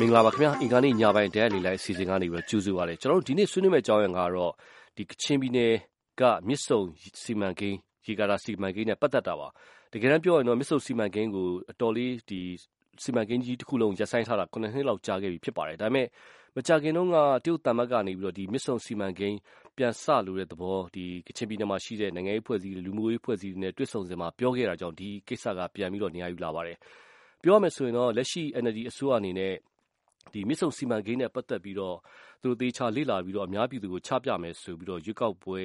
မင်္ဂလာပါခင်ဗျာအင်္ဂါနေ့ညပိုင်းတရားလေလိုက်အစီအစဉ်ကနေပြီးတော့ကြိုဆိုပါရစေကျွန်တော်တို့ဒီနေ့ဆွေးနွေးမယ့်အကြောင်းအရာကတော့ဒီကချင်ပြည်နယ်ကမြစ်ဆုံစီမံကိန်းရေကာတာစီမံကိန်းနဲ့ပတ်သက်တာပါတကယ်တမ်းပြောရင်တော့မြစ်ဆုံစီမံကိန်းကိုအတော်လေးဒီစီမံကိန်းကြီးတစ်ခုလုံးရပ်ဆိုင်းထားတာ9နှစ်လောက်ကြာခဲ့ပြီဖြစ်ပါတယ်ဒါပေမဲ့မကြာခင်တုန်းကတရုတ်တမတ်ကနေပြီးတော့ဒီမြစ်ဆုံစီမံကိန်းပြန်ဆလို့တဲ့သဘောဒီကချင်ပြည်နယ်မှာရှိတဲ့နိုင်ငံရေးဖွဲ့စည်းလူမှုရေးဖွဲ့စည်းတွေနဲ့တွဲဆုံစင်မှာပြောခဲ့တာကြောင့်ဒီကိစ္စကပြန်ပြီးတော့နေရာယူလာပါတယ်ပြောရမယ်ဆိုရင်တော့လက်ရှိ NLD အစိုးရအနေနဲ့ဒီ မြစ်ဆုံစီမံကိန်းနဲ့ပတ်သက်ပြီးတော့ သူတို့သေချာလေ့လာပြီးတော့ အများပြည်သူကို ချပြမယ်ဆိုပြီးတော့ ရွေးကောက်ပွဲ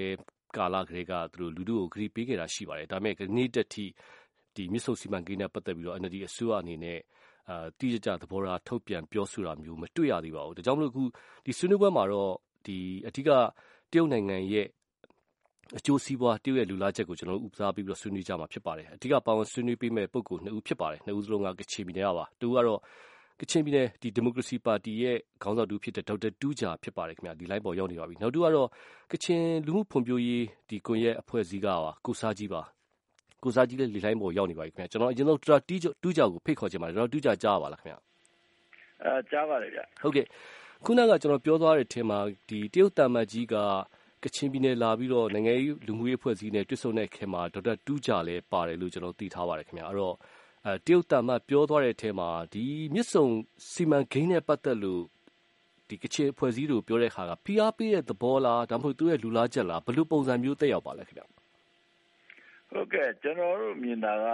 ကာလကလေးကသူတို့လူထုကိုဂရုပေးခဲ့တာရှိပါတယ် ဒါပေမဲ့ဒီနေ့တက်ထိ ဒီမြစ်ဆုံစီမံကိန်းနဲ့ပတ်သက်ပြီးတော့ NLD အစိုးရအနေနဲ့အာတိကျကျ သဘောထား ထုတ်ပြန်ပြောဆိုတာမျိုး မတွေ့ရသေးပါဘူး ဒါကြောင့်မလို့ အခုဒီဆွေးနွေးပွဲမှာတော့ဒီအဓိက တရုတ်နိုင်ငံရဲ့ အကျိုးစီးပွား တရုတ်ရဲ့လူလားချက်ကို ကျွန်တော်တို့ဥပစားပြီးတော့ ဆွေးနွေးကြမှာဖြစ်ပါတယ် အဓိက ပါဝင်ဆွေးနွေးပေးမဲ့ပုံကိုနှစ်ဦးဖြစ်ပါတယ် နှစ်ဦးစလုံးက ကချင်ပြည်နယ်ကပါတူကတော့ ကချင်ပြည်နယ်ဒီဒီမိုကရေစီပါတီရဲ့ ခေါင်းဆောင်တူဖြစ်တဲ့ ဒေါက်တာတူးဂျာဖြစ်ပါတယ်ခင်ဗျာဒီ line ပေါ်ရောက်နေပါပြီ နောက်တူကတော့ ကချင်လူမှုဖွံ့ဖြိုးရေးဒီကွန်ရက်အဖွဲ့အစည်းကပါ ကိုစားကြီးပါ ကိုစားကြီးလည်း ဒီ line ပေါ်ရောက်နေပါပြီခင်ဗျာကျွန်တော် အရင်ဆုံး ဒေါက်တာတူးဂျာကို ဖိတ်ခေါ်ချင်ပါတယ် ဒေါက်တာတူးဂျာ ကြားပါလားခင်ဗျာအဲကြားပါတယ်ဗျ ဟုတ်ကဲ့ ခုနက ကျွန်တော်ပြောသွားတဲ့အထင်မှာဒီတရုတ်တမတ်ကြီးက ကချင်ပြည်နယ်လာပြီးတော့ နိုင်ငံရေး လူမှုရေးအဖွဲ့အစည်းနဲ့ တွေ့ဆုံတဲ့ခင်မှာ ဒေါက်တာတူးဂျာလည်းပါတယ်လို့ ကျွန်တော်သိထားပါတယ်ခင်ဗျာအဲ့တော့အဲ တရုတ်တမတ်ပြောသွားတဲ့အထဲမှာ ဒီမြစ်ဆုံစီမံကိန်းနဲ့ပတ်သက်လို့ဒီကချင်အဖွဲ့အစည်းတို့ပြောတဲ့ခါက PR ပေးတဲ့သဘောလား ဒါမှမဟုတ် သူ့ရဲ့လူလားချက်လား ဘယ်လိုပုံစံမျိုးတက်ရောက်ပါလဲခင်ဗျ ဟုတ်ကဲ့ ကျွန်တော်တို့မြင်တာက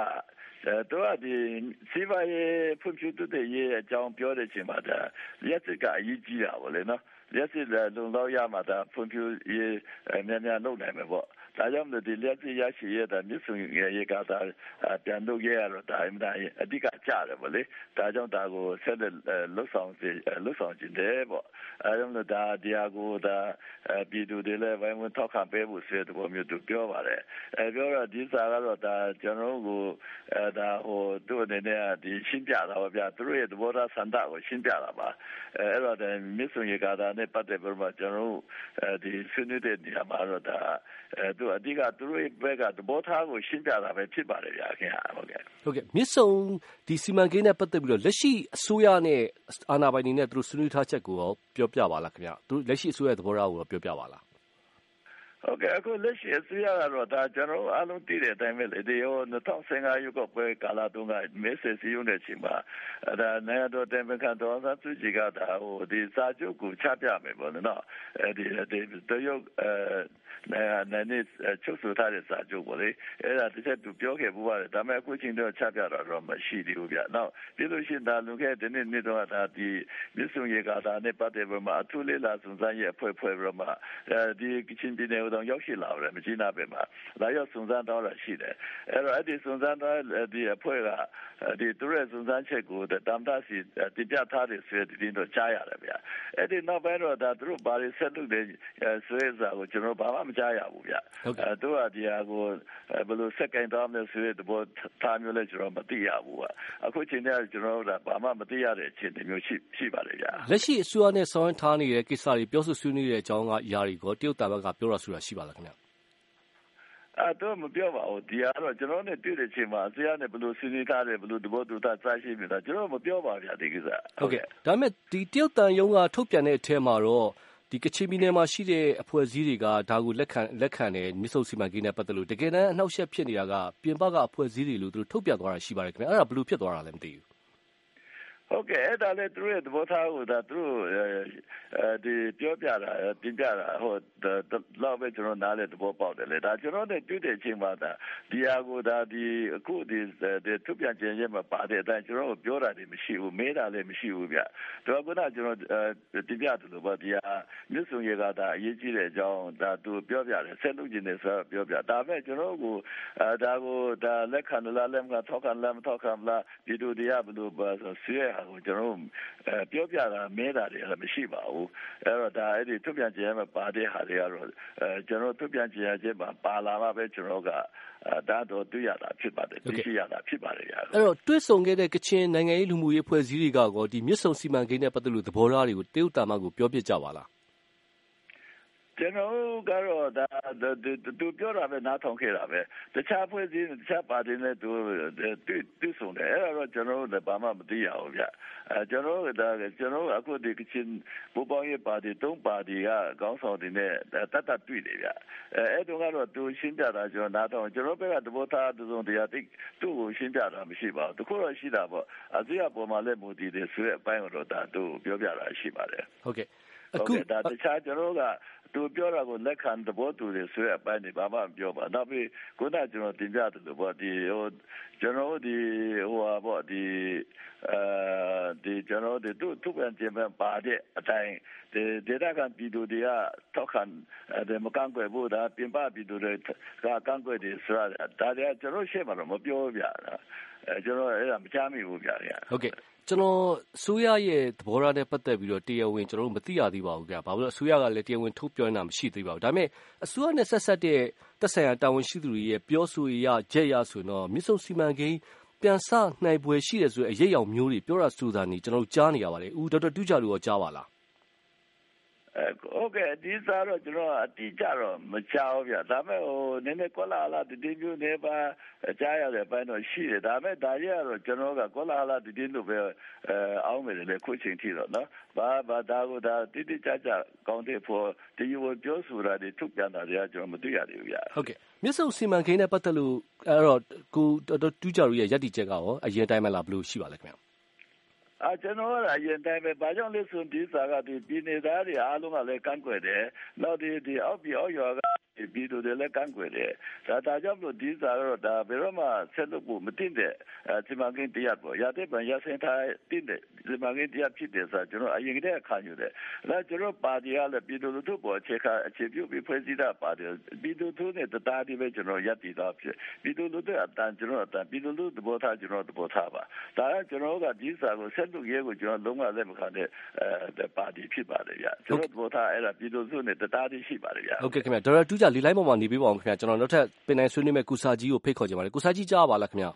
အဲတော့ဒီစီးပွားရေးဖွံ့ဖြိုးတိုးတက်ရေးအကြောင်းပြောတဲ့အချိန်မှာဒါလက်စစ်က အရေးကြီးတာပေါ့လေနော်လက်စစ်လုံလောက်ရမှာဒါဖွံ့ဖြိုးရေးများများလုပ်နိုင်မယ်ပေါ့ ဒါကြောင့်ဒီလက်စစ်ရရှိရတဲ့မြစ်ဆုံရေကာတာပြန်လုပ်ရတော့ဒါအမှန်အဓိကကြတယ်ပေါ့လေဒါကြောင့်ဒါကိုဆက်လက်လှုပ်ဆောင်စေလှုပ်ဆောင်ခြင်းတယ်ပေါ့အဲကြောင့်ဒါဒီဟာကိုဒါပြည်သူတွေလည်းဝိုင်းဝန်းထောက်ခံပေးဖို့ဆိုတဲ့ပုံမျိုးသူပြောပါတယ်အဲပြောတော့ဒီစာကတော့ဒါကျွန်တော်တို့ကိုအဲဒါဟိုသူ့အနေနဲ့ဒီရှင်းပြတာပါဗျာသူတို့ရဲ့သဘောထားဆန္ဒကိုရှင်းပြတာပါအဲအဲ့တော့ဒီမြစ်ဆုံရေကာတာနဲ့ပတ်သက်ပြီးတော့ကျွန်တော်တို့အဲဒီဆွေးနွေးတဲ့နေရာမှာတော့ဒါအဲသူအဓိက သူတို့ဘက်က သဘောထားကို ရှင်းပြတာပဲ ဖြစ်ပါတယ်ဗျာခင်ဗျာဟုတ်ကဲ့ဟုတ်ကဲ့ မြစ်ဆုံဒီစီမံကိန်းနဲ့ ပတ်သက်ပြီးတော့ လက်ရှိအစိုးရနဲ့ အာဏာပိုင်တွေနဲ့သူတို့ဆွေးနွေးထားချက်ကိုရော ပြောပြပါလားခင်ဗျာသူလက်ရှိအစိုးရသဘောထားကိုရော ပြောပြပါလား ဟုတ်ကဲ့ အခုလက်ရှိအစိုးရကတော့ဒါကျွန်တော်အားလုံးသိတဲ့အတိုင်းပဲလေဒီဟို2015ရွေးကောက်ပွဲကာလတုန်းက မဲဆယ်စည်းရုံးတဲ့အချိန်မှာဒါနိုင်ငံတော်တိုင်ပင်ခံတော်သာသူကြီးကဒါဟိုဒီစာချုပ်ကို ချပြမယ်ပေါ့နော်အဲဒီဒီတရုတ်အဲနိုင်ငံနဲ့ချုပ်ဆိုထားတဲ့စာချုပ်ပေါ့လေအဲ့ဒါတစ်ချက်သူပြောခဲ့ဘူးပါတယ်ဒါပေမဲ့အခုချိန်တော့ချပြတာတော့မရှိသေးဘူးဗျနောက်ပြီးလို့ရှိရင်ဒါလူခဲ့တဲ့နေ့နေ့တော့ဒါဒီမြစ်ဆုံရေကာတာနဲ့ပတ်သက်ပြီးမှအထူးလေးလာစုံစမ်းရဲ့အဖွဲ့ဖွဲ့ပြီးမှအဲဒီကချင်ပြည်နယ်တော့ရောက်ရှိလာတယ်မကြီးနာပဲမှာလာရောက်စုံစမ်းတော့တာရှိတယ်အဲ့တော့အဲ့ဒီစုံစမ်းတော့ဒီအဖွဲ့ကဒီသူရဲ့စုံစမ်းချက်ကိုတမ်တာစီတပြထားတယ်ဆိုတဲ့ဒီတော့ကြားရတယ်ဗျအဲ့ဒီနောက်ပိုင်းတော့ဒါသူတို့ဘာတွေဆက်လုပ်တယ်ဆိုတဲ့စာကိုကျွန်တော်ဘာမှမကြားရဘူးဗျအဲသူကဒီဟာကိုဘယ်လိုစက်ကင်တော့လဲဆိုတဲ့သဘောထားမျိုးလဲကျွန်တော်မသိရဘူးအခုချိန်တည်းကျွန်တော်တို့ကဘာမှမသိရတဲ့အခြေအနေမျိုးရှိရှိပါတယ်ဗျလက်ရှိအစိုးရနဲ့ဆောင်းထားနေတဲ့ကိစ္စတွေပြောဆိုဆွေးနွေးတဲ့အကြောင်းကຢာတွေကိုတရုတ်တာဘက်ကပြောတာဆိုတာရှိပါလားခင်ဗျအဲ့တော့မပြောပါဘူးဒီကတော့ကျွန်တော်နဲ့တွေ့တဲ့ချိန်မှာအစရနဲ့ဘယ်လိုဆွေးနွေးထားတယ်ဘယ်လိုတဘောတူတာစရှိနေတာကျွန်တော်မပြောပါဗျာဒီကိစ္စဟုတ်ကဲ့ဒါပေမဲ့ဒီတရုတ်တန်ယုံကထုတ်ပြန်တဲ့အထက်မှာတော့ဒီ ကချင်ပြည်နယ်မှာရှိတဲ့ အဖွဲ့အစည်းတွေက ဒါကိုလက်ခံလက်ခံတယ် မြစ်ဆုံစီမံကိန်းနဲ့ပတ်သက်လို့ တကယ်တမ်း အနှောက်အယှက်ဖြစ်နေတာက ပြင်ပက အဖွဲ့အစည်းတွေလို့ သူတို့ ထုတ်ပြန်သွားတာရှိပါတယ်ခင်ဗျ အဲ့ဒါ ဘယ်လိုဖြစ်သွားတာလဲ မသိဘူး ဟုတ်ကဲ့ အဲ့ဒါလည်း သူတို့ရဲ့သဘောထားကိုဒါသူတို့အဲ ဒီပြောပြတာပြင်ပြတာဟိုတော့ပဲကျွန်တော်နားလေသဘောပေါက်တယ်လေဒါကျွန်တော်နဲ့တွေ့တဲ့အချိန်မှာဒါဒီဟာကိုဒါဒီအခုဒီသူပြန်ကျင်ရဲ့မှာပါတဲ့အတိုင်းကျွန်တော်ပြောတာတွေမရှိဘူးမေးတာလည်းမရှိဘူးဗျတော့ခုနကျွန်တော်ပြင်ပြတယ်လို့ပေါ့ဒီဟာမြစ်ဆုံရေကဒါအရေးကြီးတဲ့အကြောင်းဒါသူပြောပြတယ်ဆက်လုပ်ကျင်တယ်ဆိုတော့ပြောပြဒါပေမဲ့ကျွန်တော်ကိုအဲဒါကိုဒါလက်ခံလားလက်မခံထောက်ခံလားမထောက်ခံလားဒီလိုတရားဘယ်လိုပါဆိုဆွေးကိုကျွန်တော်ပြောပြတာမဲတာတွေလည်းမရှိပါဘူးအဲ့တော့ဒါအဲ့ဒီထုတ်ပြန်ကြေညာမှာပါတဲ့ဟာတွေကတော့အဲကျွန်တော်ထုတ်ပြန်ကြေညာချက်မှာပါလာမှပဲကျွန်တော်ကဒါတော့တွေ့ရတာဖြစ်ပါတယ်သိရှိရတာဖြစ်ပါတယ်အဲ့တော့တွေ့ဆုံခဲ့တဲ့ကချင်နိုင်ငံရေးလူမှုရေးဖွဲ့စည်းတွေကကောဒီမြစ်ဆုံစီမံကိန်းနဲ့ပတ်သက်လို့သဘောထားတွေကိုတရုတ်တာမကိုပြောပြကြပါလား ကျွန်တော်ကတော့ဒါသူပြောတာပဲနားထောင်ခဲ့တာပဲတခြားဖွဲ့စည်းတခြားပါတီနဲ့သူတူဆုံတယ်အဲ့တော့ကျွန်တော်တို့ဘာမှမသိရဘူးဗျအဲကျွန်တော်တို့ဒါကျွန်တော်အခုဒီကချင်းဘူပေါင်းရေးပါတီသုံးပါတီကခေါင်းဆောင်တွေနဲ့တတ်တတ်တွေ့တယ်ဗျအဲအဲ့တော့ကတော့သူရှင်းပြတာကျွန်တော်နားထောင်ကျွန်တော်ဘက်ကသဘောထားသူစုံတရားတိသူ့ကိုရှင်းပြတာမရှိပါဘူးတခုတော့ရှိတာပေါ့အစိုးရပေါ်မှာလည်းမူတည်တယ်ဆိုတဲ့အပိုင်းတော့ဒါသူပြောပြတာရှိပါတယ်ဟုတ်ကဲ့ အခုဒါတခြားကျွန်တော်ကသူပြောတာကိုလက်ခံသဘောတူတယ်ဆိုတဲ့အပိုင်းတွေဘာမှမပြောပါနောက်ပြီးခုနကျွန်တော်တင်ပြတယ်လို့ပေါ့ဒီဟိုကျွန်တော်ဒီဟိုဟာပေါ့ဒီအဲဒီကျွန်တော်ဒီသူသူပြန်ပြန်ပါတဲ့အတိုင်းဒီဒေတာကပြည်သူတွေကထောက်ခံတယ်မကန့်ကွယ်ဘူးဒါပြင်ပပြည်သူတွေကကန့်ကွက်တယ်ဆိုတာဒါတွေကကျွန်တော်ရှေ့မှာတော့မပြောပြတာအဲကျွန်တော်အဲ့ဒါမချမ်းမိဘူးဗျာဟုတ်ကဲ့ ကျနော် အစိုးရရဲ့ သဘောထားနဲ့ ပတ်သက်ပြီးတော့ တရားဝင်ကျနော်တို့မသိရသေးပါဘူးဗျ။ဘာဖြစ်လို့လဲဆိုတော့ အစိုးရကလည်း တရားဝင် ထုတ်ပြောတာ မရှိသေးပါဘူး။ဒါပေမဲ့ အစိုးရနဲ့ ဆက်စပ်တဲ့ သက်ဆိုင်ရာ တာဝန်ရှိသူတွေရဲ့ ပြောဆိုချက်အရဆိုရင်တော့ မြစ်ဆုံစီမံကိန်း ပြန်စနိုင်ဖွယ် ရှိတယ်ဆိုတဲ့ အရိပ်အယောင်မျိုးတွေ ပြောတာဆိုတာတွေ ကျနော်တို့ ကြားနေရပါတယ်။ဒေါက်တာတူးဂျာတို့ရောကြားပါလား ဟုတ်ကဲ့ဒီစားတော့ကျွန်တော်အတိအကျတော့မကြောက်ဗျာဒါပေမဲ့ဟိုနည်းနည်းကွက်လာလာတည်င်းမျိုးနေပါကြားရတဲ့ပိုင်းတော့ရှိတယ်ဒါပေမဲ့ဒါရကတော့ကျွန်တော်ကကွက်လာလာတည်င်းလို့ပဲအဲအောင်းမယ်လေခုချိန်ထိတော့နော်ဘာဘာဒါကိုဒါတိတိကျကျကောင်းတဲ့ဖို့ဒီလိုပြောဆိုတာတွေထုတ်ပြန်တာတွေကကျွန်တော်မသိရသေးဘူးဗျာဟုတ်ကဲ့မြစ်ဆုံစီမံကိန်းနဲ့ပတ်သက်လို့အဲ့တော့ကိုတူးကြရရဲ့ရည်တည်ချက်ကရောအရင်တိုင်းမလားဘယ်လိုရှိပါလဲခင်ဗျာအာ ကျွန်တော်ကအရင်တိုင်းပဲ ဘာကြောင့်လဲဆိုဒီစာကဒီပြည်နေသားတွေ အားလုံးကလည်း ကန့်ကွက်တယ် နောက်ဒီဒီအောက်ပြည်အောက်ရွာက ပြည်သူတွေလည်း ကန့်ကွက်တယ် ဒါဒါကြောင့်မလို့ ဒီစာတော့ဒါဘယ်တော့မှ ဆက်လို့ဖို့မတင်တဲ့ဒီမကင်းတရားပေါ့ရတဲ့ဗန်ရစင်ထားတင်တဲ့ဒီမကင်းတရားဖြစ်တယ်ဆိုကျွန်တော် အရင်ကတည်းက ခံယူတယ်ဒါကျွန်တော်ပါတီကလည်း ပြည်သူလူထုပေါ်အခြေခံအခြေပြုပြီး ဖွဲ့စည်းတာပါတီ ပြည်သူထုနဲ့ တသားတည်းပဲ ကျွန်တော်ရပ်တည်တော့ဖြစ်ပြည်သူလူထုအတန်ကျွန်တော်အတန်ပြည်သူလူထုသဘောထား ကျွန်တော်သဘောထားပါ ဒါကကျွန်တော်ကဒီစာကို ဆက်လုပ်ရဲကိုကျွန်တော်လုံးဝလက်မခံတဲ့အဲပါတီဖြစ်ပါတယ်ဗျကျွန်တော်သဘောထားအဲ့ဒါပြည်သူစုနဲ့တသားတည်းရှိပါတယ်ဗျဟုတ်ကဲ့ခင်ဗျဒေါက်တာတူးကြလေလိုင်းပေါ်မှာနေပေးပါအောင်ခင်ဗျကျွန်တော်နောက်ထပ်ပင်နိုင်ဆွေးနွေးမဲ့ကုစာကြီးကိုဖိတ်ခေါ်ကြပါတယ်ကုစာကြီးကြားပါလားခင်ဗျ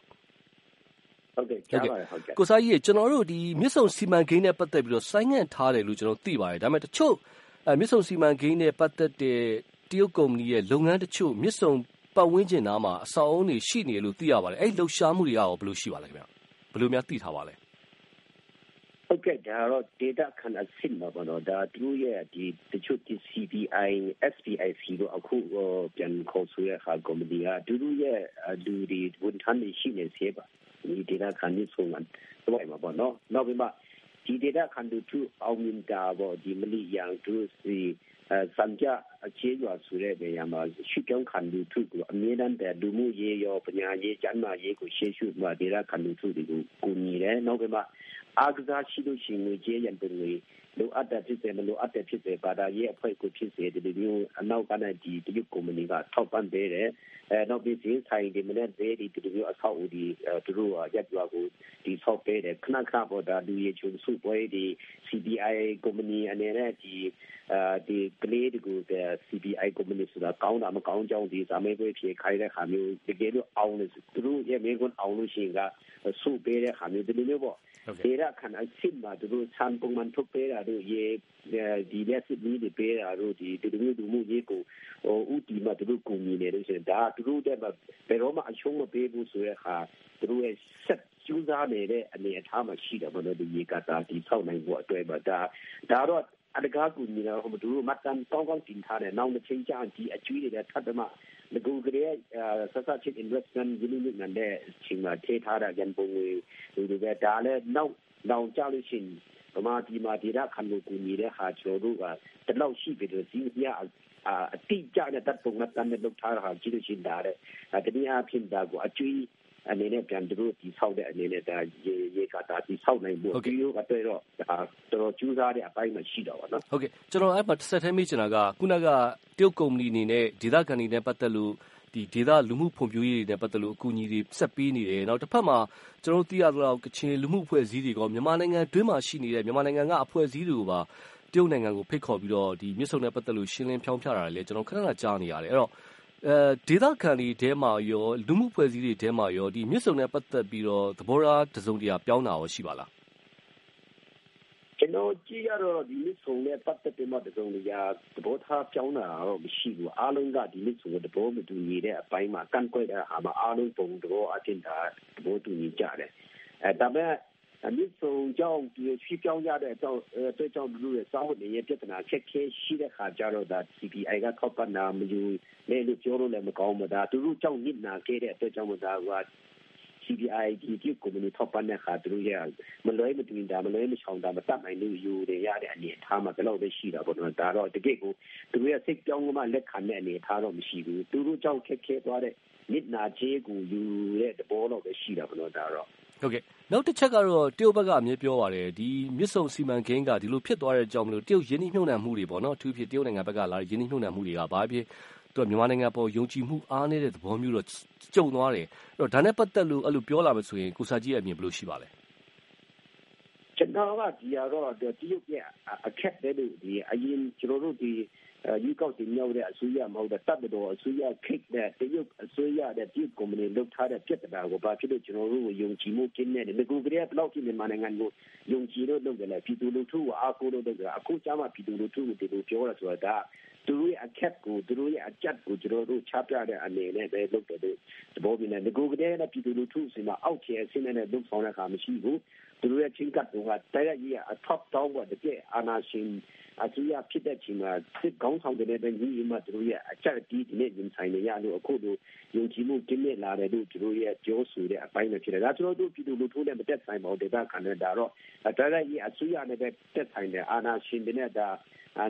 ဟုတ်ကဲ့ကြားပါတယ်ဟုတ်ကဲ့ကုစာကြီးကျွန်တော်တို့ဒီမြစ်ဆုံစီမံကိန်းနဲ့ပတ်သက်ပြီးတော့ဆိုင်းငံ့ထားတယ်လို့ကျွန်တော်သိပါတယ်ဒါပေမဲ့တချို့အဲမြစ်ဆုံစီမံကိန်းနဲ့ပတ်သက်တဲ့တရုတ်ကုမ္ပဏီရဲ့လုပ်ငန်းတချို့မြစ်ဆုံပတ်ဝန်းကျင်သားမှာအဆောက်အုံတွေရှိနေလို့သိရပါတယ်အဲ့လှုပ်ရှားမှုတွေရောဘယ်လိုရှိပါလဲခင်ဗျဘယ်လိုများသိထားပါလဲ ဟုတ်ကဲ့ဒါတော့ data ခဏဆင့်မှာပေါ့နော်ဒါသူတို့ရဲ့ဒီတချို့ဒီ CBI SPIC တို့အခုပြန်ခေါ်ဆိုရဟာကော်မတီကသူတို့ရဲ့လူတွေဝန်ထမ်းတွေရှိနေစေပါဒီ data ခဏဆုံးမှာတော့မှာပေါ့နော်နောက်ပြီးမှဒီ data ခဏတူအောင်မြင်တာပေါ့ဒီမလီယန်သူစီစံကြအခြေရွာဆိုတဲ့နေရာမှာရှိကြောင်းခံလူထုကိုအမြဲတမ်းတဲ့လူမှုရေးရောပညာရေးကျန်းမာရေးကိုရှေ့ရှုမှာ data ခံလူထုတွေကိုကူညီတယ်နောက်ပြီးမှ အားကစားရှိလို့ရှိရင်ငွေကြေးရန်ပုံငွေလိုအပ်တဲ့ဖြစ်စေမလိုအပ်တဲ့ဖြစ်စေဘာသာရေးအဖွဲ့ကိုဖြစ်စေဒီလိုမျိုးအနောက်ကနဲ့ဒီတရုတ်ကုမ္ပဏီကထောက်ပံ့ပေးတယ်အဲနောက်ပြီးဒီဆိုင်ဒီမနေ့ဈေးဒီဒီလိုမျိုးအဆောက်အဦဒီသူတို့ရက်ရွာကိုဒီဆောက်ပေးတယ်ခဏခဏပေါ်တာလူရေးချုံစုပွဲဒီ CBI ကုမ္ပဏီအနေနဲ့ဒီအဲဒီကလေးတွေကို CBI ကုမ္ပဏီဆိုတာကောင်းတာမကောင်းကြောင်းဒီစာမေးပွဲဖြေခိုင်းတဲ့ခါမျိုးတကယ်လို့အောင်လို့သူတို့ရဲ့မိကွန်းအောင်လို့ရှိရင်ကစုပေးတဲ့ခါမျိုးဒီလိုမျိုးပေါ့ဒေရခဏအစစ်မှာသူတို့ဆန်ပုံမှန်ထုတ်ပေးတာတို့ရေဒီလက်စစ်ကြီးတွေပေးတာတို့ဒီဒီလိုမျိုးလူမှုရေးကိုဟိုဥတီမှာသူတို့ကူညီနေလို့ဆိုရင်ဒါသူတို့တဲ့ဘယ်တော့မှအရှုံးမပေးဘူးဆိုတဲ့အခါသူတို့ရဲ့ဆက်ကျူးစားနေတဲ့အနေအထားမှာရှိတယ်ဘယ်လိုဒီရေကတာဒီဆောက်နိုင်ဖို့အတွက်ပါဒါဒါတော့အတကားကူညီတော့ဟိုသူတို့မှတ်တမ်းကောင်းကောင်းတင်ထားတယ်နောက်တစ်ချိန်ကျရင်ဒီအကျွေးတွေထပ်မှငကူကလေးဆက်ဆက်ချင်း investment ဒီလိုမျိုးနဲ့ချိန်မှာထေးထားတာကြံပုံငွေဒီလိုပဲဒါလည်းနောက်နောက်ကြလို့ရှိရင် ဗမာပြည်မှာဒေတာခံလို့ကူညီတဲ့ဟာကျွန်တော်တို့ကတလောက်ရှိပြီလို့စီးပြအတိအကျနဲ့တတ်ပုံနဲ့တန်တဲ့လောက်ထားတာကြည့်လို့ရှိရင်ဒါတဲ့တနည်းအားဖြင့်ဒါကိုအကျွေးအနေနဲ့ပြန်သူတို့ဒီဆောက်တဲ့အနေနဲ့ဒါရေရေကတာဒီဆောက်နိုင်ဖို့ဒီလိုကတော့ဒါတော်တော်ကျူးစားတဲ့အပိုင်းမှရှိတော့ပါနော်ဟုတ်ကဲ့ကျွန်တော်အဲ့မှာတစ်ဆက်တည်းမိချင်တာကခုနကတရုတ်ကုမ္ပဏီအနေနဲ့ဒေသခံတွေနဲ့ပတ်သက်လို့ ဒီဒေသလူမှုဖွံ့ဖြိုးရေးတွေနဲ့ ပတ်သက်လို့ အကူအညီတွေ ဆက်ပေးနေတယ်နောက်တစ်ဖက်မှာ ကျွန်တော်သိရတော့ကချင်လူမှုအဖွဲ့အစည်းတွေကမြန်မာနိုင်ငံတွင်းမှာရှိနေတဲ့ မြန်မာနိုင်ငံက အဖွဲ့အစည်းတွေကိုပါ တရုတ်နိုင်ငံကို ဖိတ်ခေါ်ပြီးတော့ဒီမြစ်ဆုံနဲ့ပတ်သက်လို့ ရှင်းလင်းဖြောင်းဖြတာလည်း ကျွန်တော် ခဏခဏ ကြားနေရတယ် အဲ့တော့အဲဒေသခံတွေထဲမှာရော လူမှုဖွဲ့စည်းတွေထဲမှာရောဒီမြစ်ဆုံနဲ့ပတ်သက်ပြီးတော့ သဘောထား တစုံတရာ ပြောင်းတာရော ရှိပါလားကျွ န်ကျွန်တော်ကြည့်ရတော့ဒီနှစ်ဆုံးနဲ့ပတ်သက်ပြီးမှတစုံတရာသဘောထားပြောင်းတာတော့မရှိဘူးအားလုံးကဒီနှစ်ဆုံးသဘောမတူညီတဲ့အပိုင်းမှာကန့်ကွက်တဲ့အားမှာအားလုံးပုံသဘောအချင်းတာသဘောတူညီကြတယ်အဲဒါပေမဲ့အမြင့်ဆုံးကြောင့်ဒီချီပြောင်းရတဲ့အကြောင်းအတွက်ကြောင့်လူတွေစောင့်နေရပြဿနာချက်ခဲရှိတဲ့ခါကြတော့ဒါ CPI ကထောက်ပံ့နာမယူလဲလို့ပြောလို့လည်းမကောင်းဘူးဒါသူတို့ကြောင့်နစ်နာခဲ့တဲ့အတွက်ကြောင့်ဒါက CBI ဒီဒီကုမ္ပဏီထောက်ပံ့တဲ့ခါသူတို့ရမလွဲမသွင်းတာမလွဲမချောင်တာမတတ်နိုင်လို့ယူရရတဲ့အနေအထားမှာဘယ်လိုပဲရှိတာပေါ့နော်ဒါတော့တကယ့်ကိုသူတို့ရစိတ်ကြောင်းကမှလက်ခံတဲ့အနေအထားတော့မရှိဘူးသူတို့ကြောင့်ခက်ခဲသွားတဲ့နစ်နာချေကိုယူတဲ့သဘောတော့ပဲရှိတာပေါ့နော်ဒါတော့ဟုတ်ကဲ့နောက်တစ်ချက်ကတော့တရုတ်ဘက်ကအမြဲပြောပါတယ်ဒီမြစ်ဆုံစီမံကိန်းကဒီလိုဖြစ်သွားတဲ့အကြောင်းမလို့တရုတ်ရင်းနှီးမြှုပ်နှံမှုတွေပေါ့နော်အထူးဖြစ်တရုတ်နိုင်ငံဘက်ကလာတဲ့ရင်းနှီးမြှုပ်နှံမှုတွေကဘာဖြစ် သူက မြန်မာနိုင်ငံပေါ် ယုံကြည်မှု အားနည်းတဲ့သဘောမျိုးတော့ ကြုံသွားတယ်အဲ့တော့ဒါနဲ့ ပတ်သက်လို့ အဲ့လို ပြောလာမယ်ဆိုရင် ကိုစာကြီးရဲ့အမြင် ဘယ်လိုရှိပါလဲ ကျွန်တော်က ဒီကတော့ တရုတ်ရဲ့ အခက်တဲ့ဒီအရင် ကျွန်တော်တို့ဒီ ရွေးကောက်တင်မြောက်တဲ့အစိုးရမဟုတ်တဲ့တပ်မတော်အစိုးရခိတ်တဲ့တရုတ်အစိုးရတဲ့တရုတ်ကုမ္ပဏီလုပ်ထားတဲ့ပြဿနာကိုဘာဖြစ်လို့ကျွန်တော်တို့ယုံကြည်မှုကင်းနေတယ်ငကူကလေးကဘလောက်ကြီးမြန်မာနိုင်ငံကိုယုံကြည်လို့လုပ်တယ်လေပြည်သူလူထုကိုအားကိုးလို့လုပ်တယ်အခုကျမှပြည်သူလူထုကိုဒီလိုပြောရဆိုတာသူတို့ရဲ့အခက်ကိုသူတို့ရဲ့အကြက်ကိုကျွန်တော်တို့ချပြတဲ့အနေနဲ့ပဲလုပ်တယ်လို့သဘောပြနေငကူကလေးကပြည်သူလူထုစီမှာအောက်ခြေအဆင့်နဲ့လုပ်ဆောင်တဲ့အခါမရှိဘူး သူတို့ရဲ့ချင်းကပ်ကတိုက်ရိုက်အ top down ကတကယ်အာနာရှင်အစိုးရဖြစ်တဲ့ချိန်မှာစစ်ကောင်းဆောင်တွေလည်းညီညီမှသူတို့ရဲ့အချက်အတီးဒီနေ့ရင်ဆိုင်နေရလို့အခုလိုယုံကြည်မှုကင်းမဲ့လာတယ်လို့သူတို့ရဲ့ပြောဆိုတဲ့အပိုင်းပဲဖြစ်တယ်ဒါကျွန်တော်တို့ပြည်သူလူထုနဲ့မတက်ဆိုင်ပါဘူးဒေသခံတွေဒါတော့ဒါရိုက်ကြီးအစိုးရနဲ့ပဲတက်ဆိုင်တယ်အာဏာရှင်တွေနဲ့ဒါ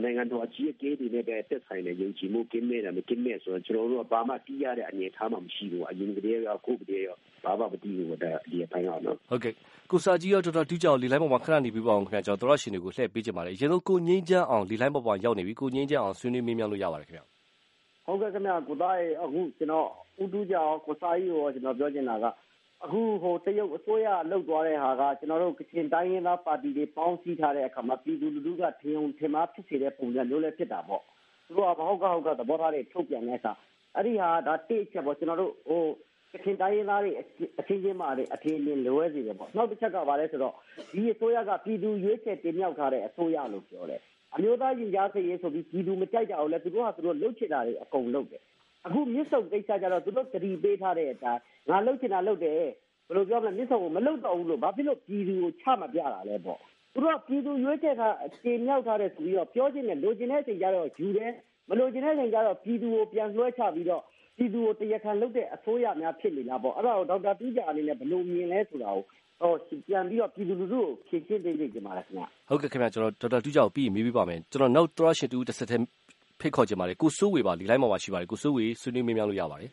နိုင်ငံတော်အကြီးအကဲတွေနဲ့ပဲတက်ဆိုင်တယ်ယုံကြည်မှုကင်းမဲ့တယ်မကင်းမဲ့ဆိုတော့ကျွန်တော်တို့ကဘာမှတီးရတဲ့အနေအထားမှမရှိဘူးအရင်ကတည်းကအခုကတည်းကဘာမှမတီးဘူးဒါဒီအပိုင်းတော့နော်ဟုတ်ကဲ့ကိုစာကြီးရောဒေါက်တာတူးကြောင်လေလိုင်းပေါ်မှာခဏနေပြီးပါအောင်ခင်ဗျာကျွန်တော်တို့ရှင်တွေကိုလှည့်ပေးချင်ပါတယ်ရေလုံးကိုငင်းချမ်းအောင်လေလိုင်းပေါ်မှာရောက်နေပြီကိုငင်းချမ်းအောင်ဆွေးနွေးမေးမြန်းလို့ရပါတယ်ခင်ဗျာဟုတ်ကဲ့ခင်ဗျာကိုသားရေအခုကျွန်တော်ဦးတူးကြောင်ကိုစာကြီးရောကျွန်တော်ပြောချင်တာက အခုဟိုတရုတ်အစိုးရလှုပ်သွားတဲ့ဟာကကျွန်တော်တို့ကချင်တိုင်းရင်းသားပါတီတွေပေါင်းစည်းထားတဲ့အခါမှာပြည်သူလူထုကထင်ုံထင်မှားဖြစ်စေတဲ့ပုံစံမျိုးလည်းဖြစ်တာပေါ့သူတို့ကမဟုတ်ကဟုတ်ကသဘောထားတွေထုတ်ပြန်တဲ့အခါအဲ့ဒီဟာဒါတိတ်ချက်ပေါ့ကျွန်တော်တို့ဟိုကချင်တိုင်းရင်းသားတွေအချင်းချင်းမှလည်းအထင်အမြင်လွဲစေတယ်ပေါ့နောက်တစ်ချက်ကဘာလဲဆိုတော့ဒီအစိုးရကပြည်သူရွေးချယ်တင်မြှောက်ထားတဲ့အစိုးရလို့ပြောတယ်အမျိုးသားရင်ကြားစေရေးဆိုပြီးပြည်သူမကြိုက်ကြအောင်လဲသူတို့ကသူတို့လှုပ်ချင်တာတွေအကုန်လုပ်တယ် အခုမြစ်စုံကိစ္စကြတော့သူတို့တတိပေးထားတဲ့အတိုင်းငါလှုပ်ချင်တာလှုပ်တယ်ဘယ်လိုပြောမလဲမြစ်စုံကိုမလှုပ်တော့ဘူးလို့ဘာဖြစ်လို့ပြည်သူကိုချမပြတာလဲပေါ့သူတို့ကပြည်သူရွေးချယ်ထားတင်မြှောက်ထားတဲ့ဆိုပြီးတော့ပြောချင်တယ်လိုချင်တဲ့အချိန်ကျတော့ယူတယ်မလိုချင်တဲ့အချိန်ကျတော့ပြည်သူကိုပြန်လွှဲချပြီးတော့ပြည်သူကိုတရားခံလုပ်တဲ့အစိုးရများဖြစ်နေလားပေါ့အဲ့ဒါကိုဒေါက်တာတူးကြအနေနဲ့ဘယ်လိုမြင်လဲဆိုတာကိုဟောပြန်ပြီးတော့ပြည်သူလူထုကိုဖြည့်ရှင်းပေးနေကြပါလားခင်ဗျဟုတ်ကဲ့ခင်ဗျကျွန်တော်ဒေါက်တာတူးကြကိုပြီးမေးပြပါမယ်ကျွန်တော်နောက်သရရှင်တူတစ်ဆက်တည်း ဖိတ်ခေါ်ကြပါလေကိုစိုးဝေပါဒီလိုင်းမှာပါရှိပါတယ်ကိုစိုးဝေဆွေးနွေးမေးမြန်းလို့ရပါတယ်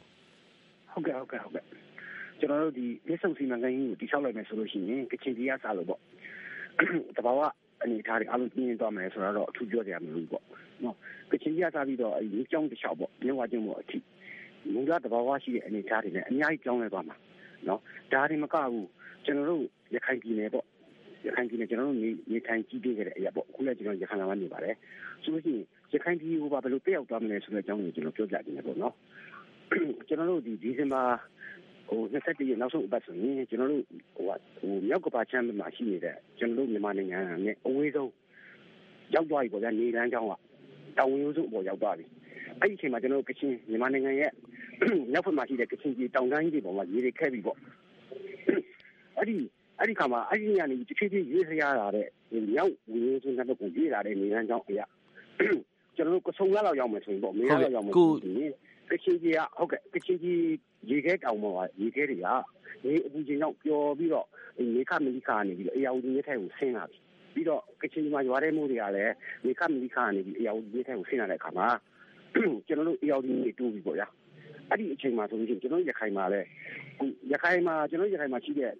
ဟုတ်ကဲ့ဟုတ်ကဲ့ဟုတ်ကဲ့ကျွန်တော်တို့ဒီမြစ်ဆုံစီမံကိန်းကိုတိဆောက်လိုက်မယ်ဆိုလို့ရှိရင်ကချင်ပြည်ကစားလို့ပေါ့တဘာဝအနေထားတွေအလုံးပြင်းသွားမယ်ဆိုတော့အထူးပြောကြရမလို့ပေါ့နော်ကချင်ပြည်ကစားပြီးတော့အဲဒီကြောင်းတစ်လျှောက်ပေါ့မြဝကျင်းပေါ့အထိမူလတဘာဝရှိတဲ့အနေအထားတွေနဲ့အများကြီးကြောင်းလဲသွားမှာနော်ဒါတွေမကဘူးကျွန်တော်တို့ရခိုင်ပြည်နယ်ပေါ့ရခိုင်ပြည်နယ်ကျွန်တော်တို့နေနေထိုင်ကြည့်ပြခဲ့တဲ့အရာပေါ့အခုလည်းကျွန်တော်ရခိုင်လာမှနေပါတယ်ဆိုလို့ရှိရင် ရခိုင်ပြည်ကိုပါဘယ်လိုတက်ရောက်သွားမလဲဆိုတဲ့အကြောင်းကိုကျွန်တော်ပြောပြခြင်းပဲပေါ့နော်ကျွန်တော်တို့ဒီဒီဇင်ဘာဟို27ရက်နောက်ဆုံးအပတ်ဆိုရင်ကျွန်တော်တို့ဟိုဟိုမြောက်ကပါချမ်းမှာရှိနေတဲ့ကျွန်တော်တို့မြန်မာနိုင်ငံနဲ့အဝေးဆုံးရောက်သွားပြီပေါ့ဗျာနေတန်းကျောင်းကတောင်ဝင်းရိုးစုအပေါ်ရောက်သွားပြီအဲ့ဒီအချိန်မှာကျွန်တော်တို့ကချင်မြန်မာနိုင်ငံရဲ့မြောက်ဘက်မှာရှိတဲ့ကချင်ပြည်တောင်တန်းကြီးတွေပေါ်မှာရေတွေခဲ့ပြီပေါ့အဲ့ဒီအဲ့ဒီခါမှာအဲ့ဒီညနေတဖြည်းဖြည်းရေးစရာလာတဲ့မြောက်ဝင်းရိုးစုနောက်ကိုရေးလာတဲ့နေတန်းကျောင်းအရာ ကျွန်တော်တို့ကဆုံရလောက်ရောက်မယ်ဆိုရင်ပေါ့မင်းလောက်ရောက်မယ်ဆိုရင်ကချင်ကြီးကဟုတ်ကဲ့ကချင်ကြီးရေခဲတောင်ပေါ်ကရေခဲတွေကဒီအပူချိန်ကြောင့်ပျော်ပြီးတော့နေခမလီခါနေပြီးတော့အရာဦးကြီးထဲကိုဆင်းလာပြီပြီးတော့ကချင်ကြီးမှာရွာတဲ့မိုးတွေကလည်းနေခမလီခါနေပြီးအရာဦးကြီးထဲကိုဆင်းလာတဲ့အခါမှာကျွန်တော်တို့အရာဦးကြီးတိုးပြီပေါ့ဗျာအဲ့ဒီအချိန်မှာဆိုလို့ရှိရင်ကျွန်တော်ရခိုင်မှာလည်းရခိုင်မှာကျွန်တော်ရခိုင်မှာရှိတဲ့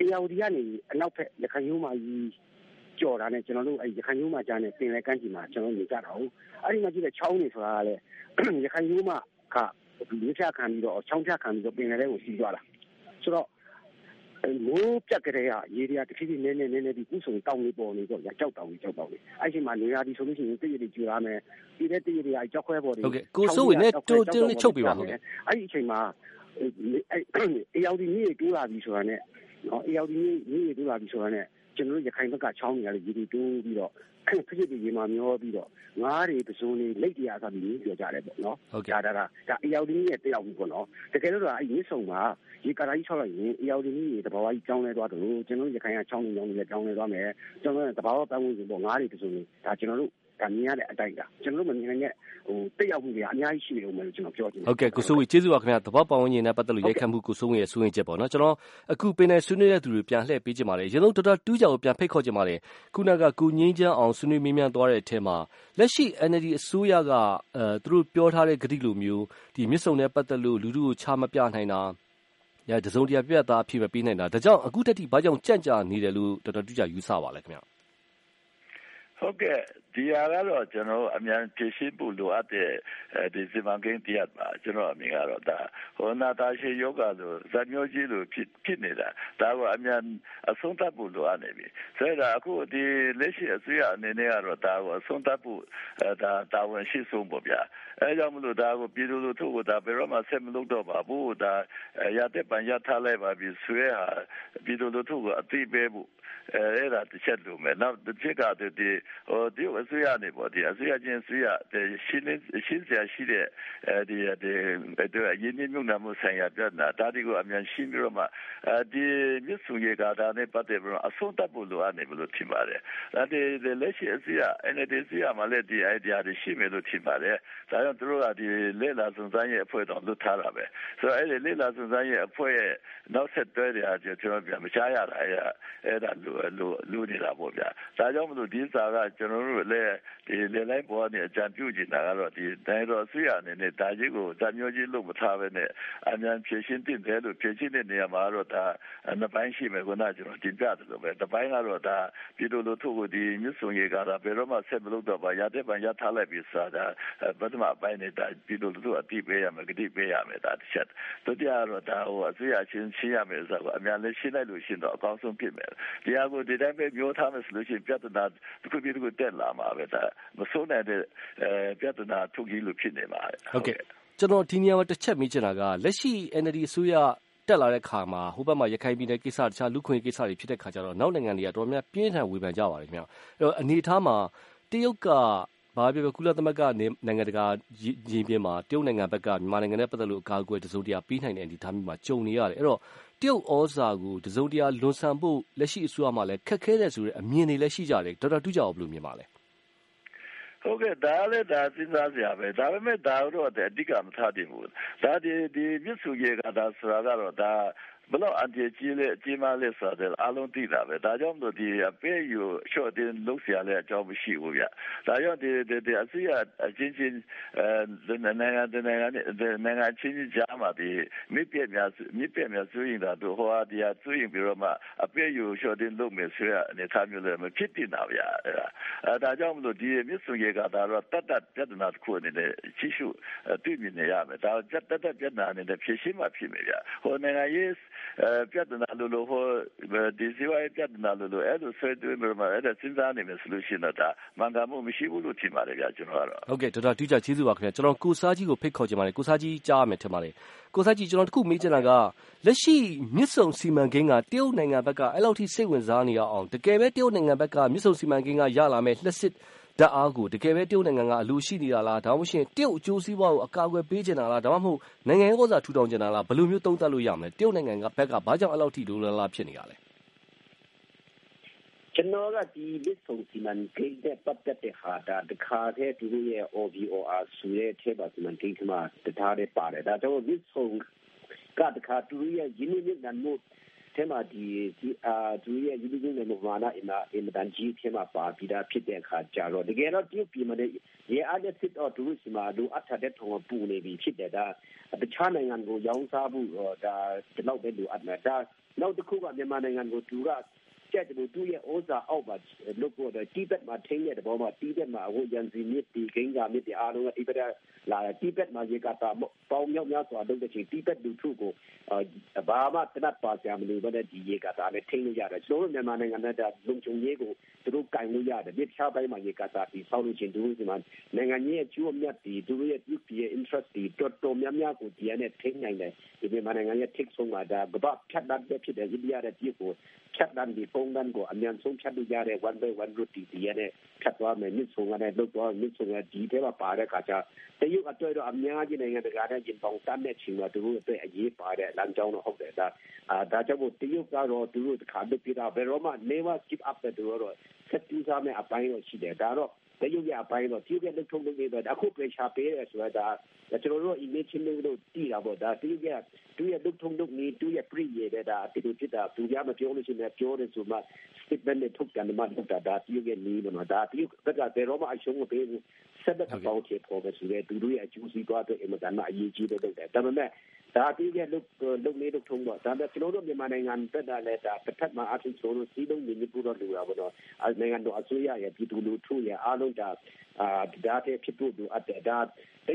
အရာဦးကြီးကနေအနောက်ဘက်ရခိုင်ရိုးမှာကြီး ကြော်တာနဲ့ကျွန်တော်တို့အဲရခိုင်ရိုးမှာကြားနေပင်လယ်ကမ်းခြေမှာကျွန်တော်နေကြတာဟုတ်အဲ့ဒီမှာကြည့်တဲ့ချောင်းတွေဆိုတာကလည်းရခိုင်ရိုးမှာကမြေဖြတ်ခံပြီးတော့ချောင်းဖြတ်ခံပြီးတော့ပင်လယ်ထဲကိုစီးသွားတာဆိုတော့မိုးပြတ်ကြတဲ့ကရေတွေကတဖြည်းဖြည်းနည်းနည်းနည်းနည်းဒီကုဆုံတောင်းလေးပေါ်နေတော့ကြောက်တောင်းလေးကြောက်တောင်းလေးအဲ့ဒီမှာနေရာဒီဆိုလို့ရှိရင်တည့်ရည်ကြူရမယ်ဒီတဲ့တည့်ရည်တွေကကြောက်ခွဲပေါ်တွေဟုတ်ကဲ့ကိုစိုးဝင်နဲ့တိုးတင်းလေးချုပ်ပြပါဟုတ်ကဲ့အဲ့ဒီအချိန်မှာအဲ့အေယော်ဒီမြေတိုးလာပြီဆိုတာနဲ့နော်အေယော်ဒီမြေမြေတိုးလာပြီဆိုတာနဲ့ ကျကျွန်တော်တို့ရခိုင်ဘက်ကချောင်းတွေကလည်းရေတွေတိုးပြီးတော့ဖြစ်ဖြစ်တွေရေမှာမျောပြီးတော့ငားတွေပစုံတွေလက်တရားဆိုပြီးပြောကြတယ်ပေါ့နော်ဒါဒါဒါဒါအယောက်တင်းရဲ့တယောက်ဘူးပေါ့နော်တကယ်လို့တော့အဲ့မြစ်ဆုံမှာရေကာလာကြီးချောက်လိုက်ရင်အယောက်တင်းကြီးတဘာဝကြီးကြောင်းလဲသွားတယ်လို့ကျွန်တော်တို့ရခိုင်ကချောင်းတွေကြောင်းတွေကြောင်းလဲသွားမယ်ကျွန်တော်တို့တဘာဝပတ်ဝန်းကျင်ပေါ့ငားတွေပစုံတွေဒါကျွန်တော်တို့ ဒါမြင်ရတဲ့အတိုင်းဒါကျွန်တော်တို့မမြင်နိုင်တဲ့ဟိုတက်ရောက်မှုတွေအများကြီးရှိနေဦးမယ်လို့ကျွန်တော်ပြောချင်တယ်ဟုတ်ကဲ့ကိုစိုးဝေကျေးဇူးပါခင်ဗျာသဘောပေါင်းဝင်နဲ့ပတ်သက်လို့ရိုက်ခတ်မှုကိုစိုးဝေရဲ့စိုးရင်ချက်ပေါ့နော်ကျွန်တော်အခုပင်နယ်ဆွေးနွေးတဲ့သူတွေပြန်လှည့်ပေးကြပါလေရင်းဆုံးတော်တော်တူးကြကိုပြန်ဖိတ်ခေါ်ကြပါလေခုနကကုငင်းချမ်းအောင်ဆွေးနွေးမင်းမြန်သွားတဲ့အထက်မှာလက်ရှိ NLD အစိုးရကအဲသူတို့ပြောထားတဲ့ဂတိလိုမျိုးဒီမြစ်ဆုံနဲ့ပတ်သက်လို့လူလူကိုချမပြနိုင်တာညတစုံတရာပြတ်သားဖြစ်မပေးနိုင်တာဒါကြောင့်အခုတက်ထိဘာကြောင့်ကြန့်ကြာနေတယ်လို့တော်တော်တူးကြယူဆပါလဲခင်ဗျာ ဟုတ်ကဲ့ဒီဟာကတော့ကျွန်တော်အမြန်ဖြည့်ရှင်းဖို့လိုအပ်တဲ့ဒီစီမံကိန်းတရားပါကျွန်တော်အမြင်ကတော့ဒါဟိုနာတာရှိယောဂလိုဇာမျိုးကြီးလိုဖြစ်ဖြစ်နေတာဒါကအမြန်အဆုံးသတ်ဖို့လိုအပ်နေပြီဆိုတော့အခုဒီလက်ရှိအစိုးရအနေနဲ့ကတော့ဒါကိုအဆုံးသတ်ဖို့ဒါတာဝန်ရှိဆုံးပေါ့ဗျာအဲကြောင့်မလို့ဒါကိုပြည်သူလူထုကဒါဘယ်တော့မှဆက်မလုပ်တော့ပါဘူးဒါရတဲ့ပန်ရထားလိုက်ပါပြီဆွဲဟာပြည်သူလူထုကအသိပေးဖို့ အဲအဲ့ဒါတစ်ချက်လိုမယ်နောက်တစ်ချက်ကဒီဟိုဒီအစိုးရနေပေါ့ဒီအစိုးရချင်းအစိုးရရှင်းရှင်းစရာရှိတဲ့အဲဒီဒီအဲ့ရင်းနှီးမြှုပ်နှံမှုဆိုင်ရာပြဿနာဒါဒီကိုအမြန်ရှင်းပြီးတော့မှအဲဒီမြစ်စုရေကာတာနဲ့ပတ်သက်ပြီးတော့အဆုံးသတ်ဖို့လိုအပ်နေလို့ထင်ပါတယ်ဒါဒီလက်ရှိအစိုးရ NLD အစိုးရမှာလည်းဒီ idea တွေရှိမယ်လို့ထင်ပါတယ်ဒါကြောင့်သူတို့ကဒီလက်လာစုံစမ်းရဲ့အဖွဲ့တော်လွတ်ထားတာပဲဆိုတော့အဲ့ဒီလက်လာစုံစမ်းရဲ့အဖွဲ့ရဲ့နောက်ဆက်တွဲတွေအကျကျွန်တော်ပြန်မချရတာအဲ့ဒါအဲ့ဒါလိုလိုလိုနေတာပေါ့ဗျာဒါကြောင့်မလို့ဒီစာကကျွန်တော်တို့လည်းဒီလေလိုက်ပေါ်နေအကြံပြုချင်တာကတော့ဒီတိုင်းတော်ဆွေရအနေနဲ့ဒါကြီးကိုတမျိုးကြီးလို့မထားဘဲနဲ့အမြန်ဖြည့်ရှင်းတင်တယ်လို့ဖြည့်ရှင်းတဲ့နေရာမှာတော့ဒါနှစ်ပိုင်းရှိမယ်ခုနကျွန်တော်တင်ပြတယ်လို့ပဲတစ်ပိုင်းကတော့ဒါပြည်သူလူထုကိုဒီမြစ်ဆုံရေကဒါဘယ်တော့မှဆက်မလုပ်တော့ပါရတဲ့ပံရထားလိုက်ပြီးဆိုတာပထမပိုင်းနေတာပြည်သူလူထုအတိပေးရမယ်ဂတိပေးရမယ်ဒါတစ်ချက်ဒုတိယကတော့ဒါဟိုအစိုးရချင်းရှင်းရမယ်ဆိုတော့အများလည်းရှင်းလိုက်လို့ရှင်းတော့အကောင်းဆုံးဖြစ်မယ်ဒီဟာကိုဒီတိုင်းပဲပြောထားမယ်ဆိုလို့ရှိရင်ပြဿနာတစ်ခုပြီးတစ်ခုတက်လာမှာပဲဒါမစိုးနိုင်တဲ့ပြဿနာထုတ်ကြီးလို့ဖြစ်နေပါဟုတ်ကဲ့ကျွန်တော်ဒီနေရာမှာတစ်ချက်မေးချင်တာကလက်ရှိ NLD အစိုးရတက်လာတဲ့ခါမှာဟိုဘက်မှာရခိုင်ပြည်နယ်ကိစ္စတခြားလူခွင့်ကိစ္စတွေဖြစ်တဲ့ခါကျတော့နောက်နိုင်ငံတွေကတော်များပြင်းထန်ဝေဖန်ကြပါတယ်ခင်ဗျအဲ့တော့အနေထားမှာတရုတ်က ဘာပြောပြော ကုလသမဂ္ဂ နိုင်ငံတကာရင်းပြင်းမှာ တရုတ်နိုင်ငံဘက်က မြန်မာနိုင်ငံနဲ့ ပတ်သက်လို့ အကာအကွယ်တစုံတရာပေးနိုင်တဲ့ အနေအထားမျိုးမှာ ကြုံနေရတယ် အဲ့တော့ တရုတ်ဩဇာကို တစုံတရာလွန်ဆန်ဖို့ လက်ရှိအစိုးရမှလည်း ခက်ခဲတဲ့ဆိုတဲ့ အမြင်တွေလည်း ရှိကြတယ် ဒေါက်တာတူးကြအောင်ဘယ်လိုမြင်ပါလဲ ဟုတ်ကဲ့ ဒါလည်းဒါစဉ်းစားစရာပဲ ဒါပေမဲ့ဒါတော့ အဓိက မထားတင်ဘူးဒါဒီဒီမြစ်စုကြီးကဒါဆိုတာကတော့ဒါ ဘလို့အန်တီကြီးလေကြီးမလေးဆိုတော့အလုံးသိတာပဲဒါကြောင့်မို့ဒီအပေးယူရှော့တင်လုပ်เสียလဲအကြောင်းမရှိဘူးဗျဒါကြောင့်ဒီဒီဒီအစီအချင်းချင်းအဲနိုင်ငံနိုင်ငံနိုင်ငံချင်းချင်းကြားမှာဒီမိပြများမိပြများဆိုရင်ဒါတို့ဟောဒီအဆိုရင်ပြီးတော့မှအပေးယူရှော့တင်လုပ်မယ်ဆိုရအနေထားမျိုးလည်းမဖြစ်တင်တာဗျအဲဒါကြောင့်မလို့ဒီမြစ်စုရေကဒါတော့တတ်တတ်ပြဿနာတစ်ခုအနေနဲ့ချိရှုတွေ့မြင်နေရမယ်ဒါတတ်တတ်ပြဿနာအနေနဲ့ဖြေရှင်းမှဖြစ်မယ်ဗျဟိုနိုင်ငံရေး ပြဿနာလို့လို့ဟိုဒီစီဝိုင်းပြဿနာလို့လို့အဲ့လိုဆွဲသွင်းပြီးမှအဲ့ဒါစဉ်းစားနေမယ်ဆိုလို့ရှိရင်တော့မှန်ကန်မှုမရှိဘူးလို့ထင်ပါတယ်ဗျာကျွန်တော်ကတော့ဟုတ်ကဲ့ဒေါက်တာတူးကြကျေးဇူးပါခင်ဗျာကျွန်တော်ကိုစားကြီးကိုဖိတ်ခေါ်ချင်ပါတယ်ကိုစားကြီးကြားရမယ်ထင်ပါတယ်ကိုစားကြီးကျွန်တော်တခုမေးချင်တာကလက်ရှိမြစ်ဆုံစီမံကိန်းကတရုတ်နိုင်ငံဘက်ကအဲ့လောက်ထိစိတ်ဝင်စားနေအောင်တကယ်ပဲတရုတ်နိုင်ငံဘက်ကမြစ်ဆုံစီမံကိန်းကရလာမယ်လက်စစ် ဓာတ်အားကို တကယ်ပဲ တရုတ်နိုင်ငံက အလိုရှိနေတာလား ဒါမှမဟုတ် တရုတ်အကျိုးစီးပွားကို အကာအကွယ်ပေးချင်တာလား ဒါမှမဟုတ် နိုင်ငံရေးဩဇာ ထူထောင်ချင်တာလား ဘယ်လိုမျိုး သုံးသပ်လို့ရမလဲ တရုတ်နိုင်ငံကဘက်က ဘာကြောင့် အဲ့လောက်ထိလိုလားလား ဖြစ်နေတာလဲ ကျွန်တော်က ဒီလစ်ဆုံစီမံကိန်းတဲ့ ပတ်သက်တဲ့ဟာဒါတခါတည်း သူတို့ရဲ့ OBOR ဆိုတဲ့ထဲပါစီမံကိန်းကမှတထားတဲ့ပါတယ် ဒါကြောင့်လစ်ဆုံက တခါ သူတို့ရဲ့ ရင်းနှီးမြှုပ်နှံမှု ထဲမှာဒီအာသူရဲ့ယူလူနဲ့မမာနာအင်နာအင်မတန်ကြီးထဲမှာပါပြီးသားဖြစ်တဲ့အခါကျတော့တကယ်တော့တရုတ်ပြည်မှာရေအားတဲ့စစ်တော့သူတို့စီမှာလူအထတဲ့ထုံပူနေပြီဖြစ်တယ်ဒါတခြားနိုင်ငံကိုရောင်းစားဖို့ဒါဒီလောက်ပဲလူအပ်မှာဒါနောက်တစ်ခုကမြန်မာနိုင်ငံကိုသူက ကျက်တူသူရဲ့ဩဇာအောက်မှာလုပ်ဖို့တော့တိဘက်မှာထိန်းတဲ့ဘောမှာတိဘက်မှာဟိုရန်စီမြစ်ဒီဂိမ်းကမြစ်ဒီအားလုံးကတိဘက်လာတိဘက်မှာရေကတာပေါင်းမြောက်များစွာလုပ်တဲ့ချိန်တိဘက်လူထုကိုဘာမှတနတ်ပါကြမလို့ပဲဒီရေကတာလည်းထိန်းလို့ရတယ်ကျွန်တော်မြန်မာနိုင်ငံနဲ့လုံခြုံရေးကိုသူတို့ကင်လို့ရတယ်ဒီချားပိုင်းမှာရေကတာဒီဆောက်လို့ချင်းသူတို့ဒီမှာနိုင်ငံကြီးရဲ့ကျိုးအမြတ်ဒီသူတို့ရဲ့ပြုပြည့် interest ဒီတော်တော်များများကိုဒီနဲ့ထိန်းနိုင်တယ်ဒီမြန်မာနိုင်ငံရဲ့ take ဆုံးမှာဒါကဘာဖြတ်တတ်တဲ့ဖြစ်တဲ့အိန္ဒိယရဲ့ပြည်ကိုဖြတ်တတ်ပြီးထုံးတန်းကိုအမြန်ဆုံးဖြတ်လို့ရတဲ့ one by one route ဒီရဲ့ဖြတ်သွားမယ်မြစ်ဆုံကလည်းလုတ်သွားမြစ်ဆုံကဒီထဲမှာပါတဲ့ခါကျတရုတ်အတွက်တော့အများကြီးနိုင်ငံတကာနဲ့ရင်ပေါင်တတ်တဲ့ချိန်မှာသူတို့အတွက်အရေးပါတဲ့လမ်းကြောင်းတော့ဟုတ်တယ်ဒါအာဒါကြောင့်တရုတ်ကတော့သူတို့တခါလုပ်ပြတာဘယ်တော့မှ never skip up တဲ့သူတို့ဆက်ပြီးသားမဲ့အပိုင်းတော့ရှိတယ်ဒါတော့ တရုတ်ရဲ့အပိုင်းတော့တရုတ်ရဲ့လုပ်ထုံးလုပ်နေတဲ့အခု pressure ပေးရဲဆိုတာဒါကျွန်တော်တို့ image မျိုးလို့တည်တာပေါ့ဒါတရုတ်ရဲ့သူရဲ့လုပ်ထုံးလုပ်နေသူရဲ့ pre ရတဲ့ဒါဒီလိုဖြစ်တာသူများမပြောလို့ရှိရင်ပြောတယ်ဆိုမှ statement နဲ့ထုတ်တယ်မှထုတ်တာဒါတရုတ်ရဲ့နီးတော့ဒါတရုတ်ကဘယ်တော့မှအရှုံးမပေးဘူးဆက်တဲ့အပေါင်းချေပေါ်ပဲဆိုတဲ့သူတို့ရဲ့အကျိုးစီးပွားအတွက်အင်မတန်မှအရေးကြီးတဲ့လုပ်တယ်ဒါပေမဲ့ ဒါတည်းကလုတ်လုတ်နေလုတ်ထုံးတော့ဒါပေမဲ့ကျွန်တော်တို့မြန်မာနိုင်ငံတက်တာလဲဒါတစ်ဖက်မှာအထူးကျွန်တော်တို့စီးလုံးနေနေပူတော့လူတာပေါ့နော်အဲနိုင်ငံတော်အစိုးရရဲ့ပြည်သူလူထုရဲ့အားလုံးဒါအာဒါတဲ့ဖြစ်ဖို့လိုအပ်တယ်ဒါတ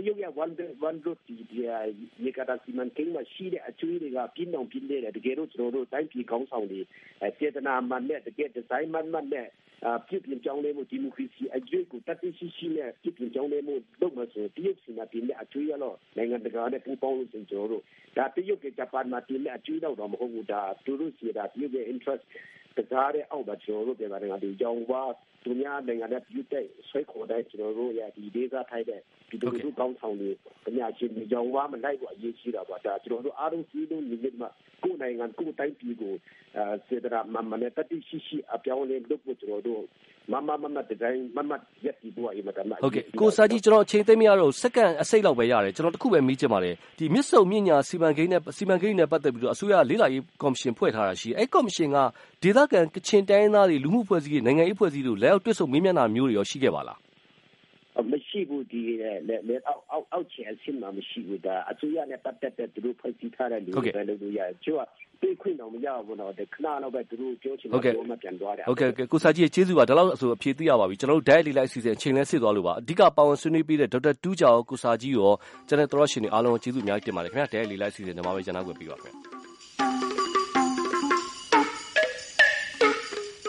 ရုတ်ရဲ့ one one road ဒီဒီကတာစီမံကိန်းမှာရှိတဲ့အကျွေးတွေကပြင်းအောင်ပြင်းနေတယ်တကယ်လို့ကျွန်တော်တို့တိုင်းပြည်ကောင်းဆောင်တွေစေတနာမှန်နဲ့တကယ်ဒီဇိုင်းမှန်မှန်နဲ့ပြုပြင်ပြောင်းလဲမှုဒီမိုကရေစီအကျွေးကိုတတိရှိရှိနဲ့ပြုပြင်ပြောင်းလဲမှုလုပ်မှဆိုတရုတ်စီမံကိန်းနဲ့အကျွေးရတော့နိုင်ငံတကာနဲ့ပူးပေါင်းလို့ကျွန်တော်တို့ဒါတရုတ်ကဂျပန်မှာတင်တဲ့အကျွေးတော့မဟုတ်ဘူးဒါသူတို့စီတာတရုတ်ရဲ့ interest ကစားတဲ့အောက်မှာကျွန်တော်တို့ပြန်လာတယ်ဒီကြောင်ဝါ သူများနိုင်ငံနဲ့ပြုတဲ့ဆွဲခေါ်တဲ့ကျွန်တော်တို့ရဲ့ဒီဒေသထိုက်တဲ့ဒီလိုလိုကောင်းဆောင်တွေပညာရှင်တွေကြောင်ဝါမလိုက်ဘူးအရေးကြီးတာပါဒါကျွန်တော်တို့အားလုံးစီးလုံးနေမှာကိုယ်နိုင်ငံကိုယ်တိုင်းပြည်ကိုအဲစေတနာမမနဲ့တတိရှိရှိအပြောင်းလဲလုပ်ဖို့ကျွန်တော်တို့မမမမဒီဇိုင်းမမရက်ဒီဘောအမတမဟုတ်ကဲ့ကိုစာကြီးကျွန်တော်အချိန်သိမရတော့စက္ကန့်အစိတ်လောက်ပဲရတယ်ကျွန်တော်တခုပဲမေးချင်ပါတယ်ဒီမြစ်ဆုံမြင့်ညာစီမံကိန်းနဲ့စီမံကိန်းနဲ့ပတ်သက်ပြီးတော့အစိုးရလေးလာရေးကော်မရှင်ဖွဲ့ထားတာရှိအဲ့ကော်မရှင်ကဒေသခံကချင်တိုင်းသားတွေလူမှုဖွဲ့စည်းရေးနိုင်ငံရေးဖွဲ့စည်းတို့လက်အောက်တွစ်ဆုံမေးမြန်းတာမျိုးတွေရောရှိခဲ့ပါလားမရှိဘူးဒီလေအောက်အောက်အောက်ချင်အဆင့်မှာမရှိဘူးဒါအစိုးရနဲ့ပတ်သက်တဲ့သူတို့ဖွဲ့စည်းထားတဲ့လူတွေပဲလုပ်လို့ရတယ်ကျိုးကတွေ့ခွင့်တော့မရဘူးတော့ခဏတော့ပဲသူတို့ပြောချင်တယ်ပြောမှပြန်သွားတယ်ဟုတ်ကဲ့ကိုစာကြီးကျေးဇူးပါဒါတော့ဆိုအဖြေသိရပါပြီကျွန်တော်တို့ diet လေးလိုက်အစီအစဉ်အချိန်လဲစစ်သွားလို့ပါအဓိကပါဝင်ဆွေးနွေးပေးတဲ့ဒေါက်တာတူးကျော်ကိုစာကြီးရောကျွန်တော်တို့ရှင်တွေအားလုံးကျေးဇူးအများကြီးတင်ပါတယ်ခင်ဗျာ diet လေးလိုက်အစီအစဉ်ဒီမှာပဲကျန်တော့ဝင်ပြီးပါခင်ဗျာ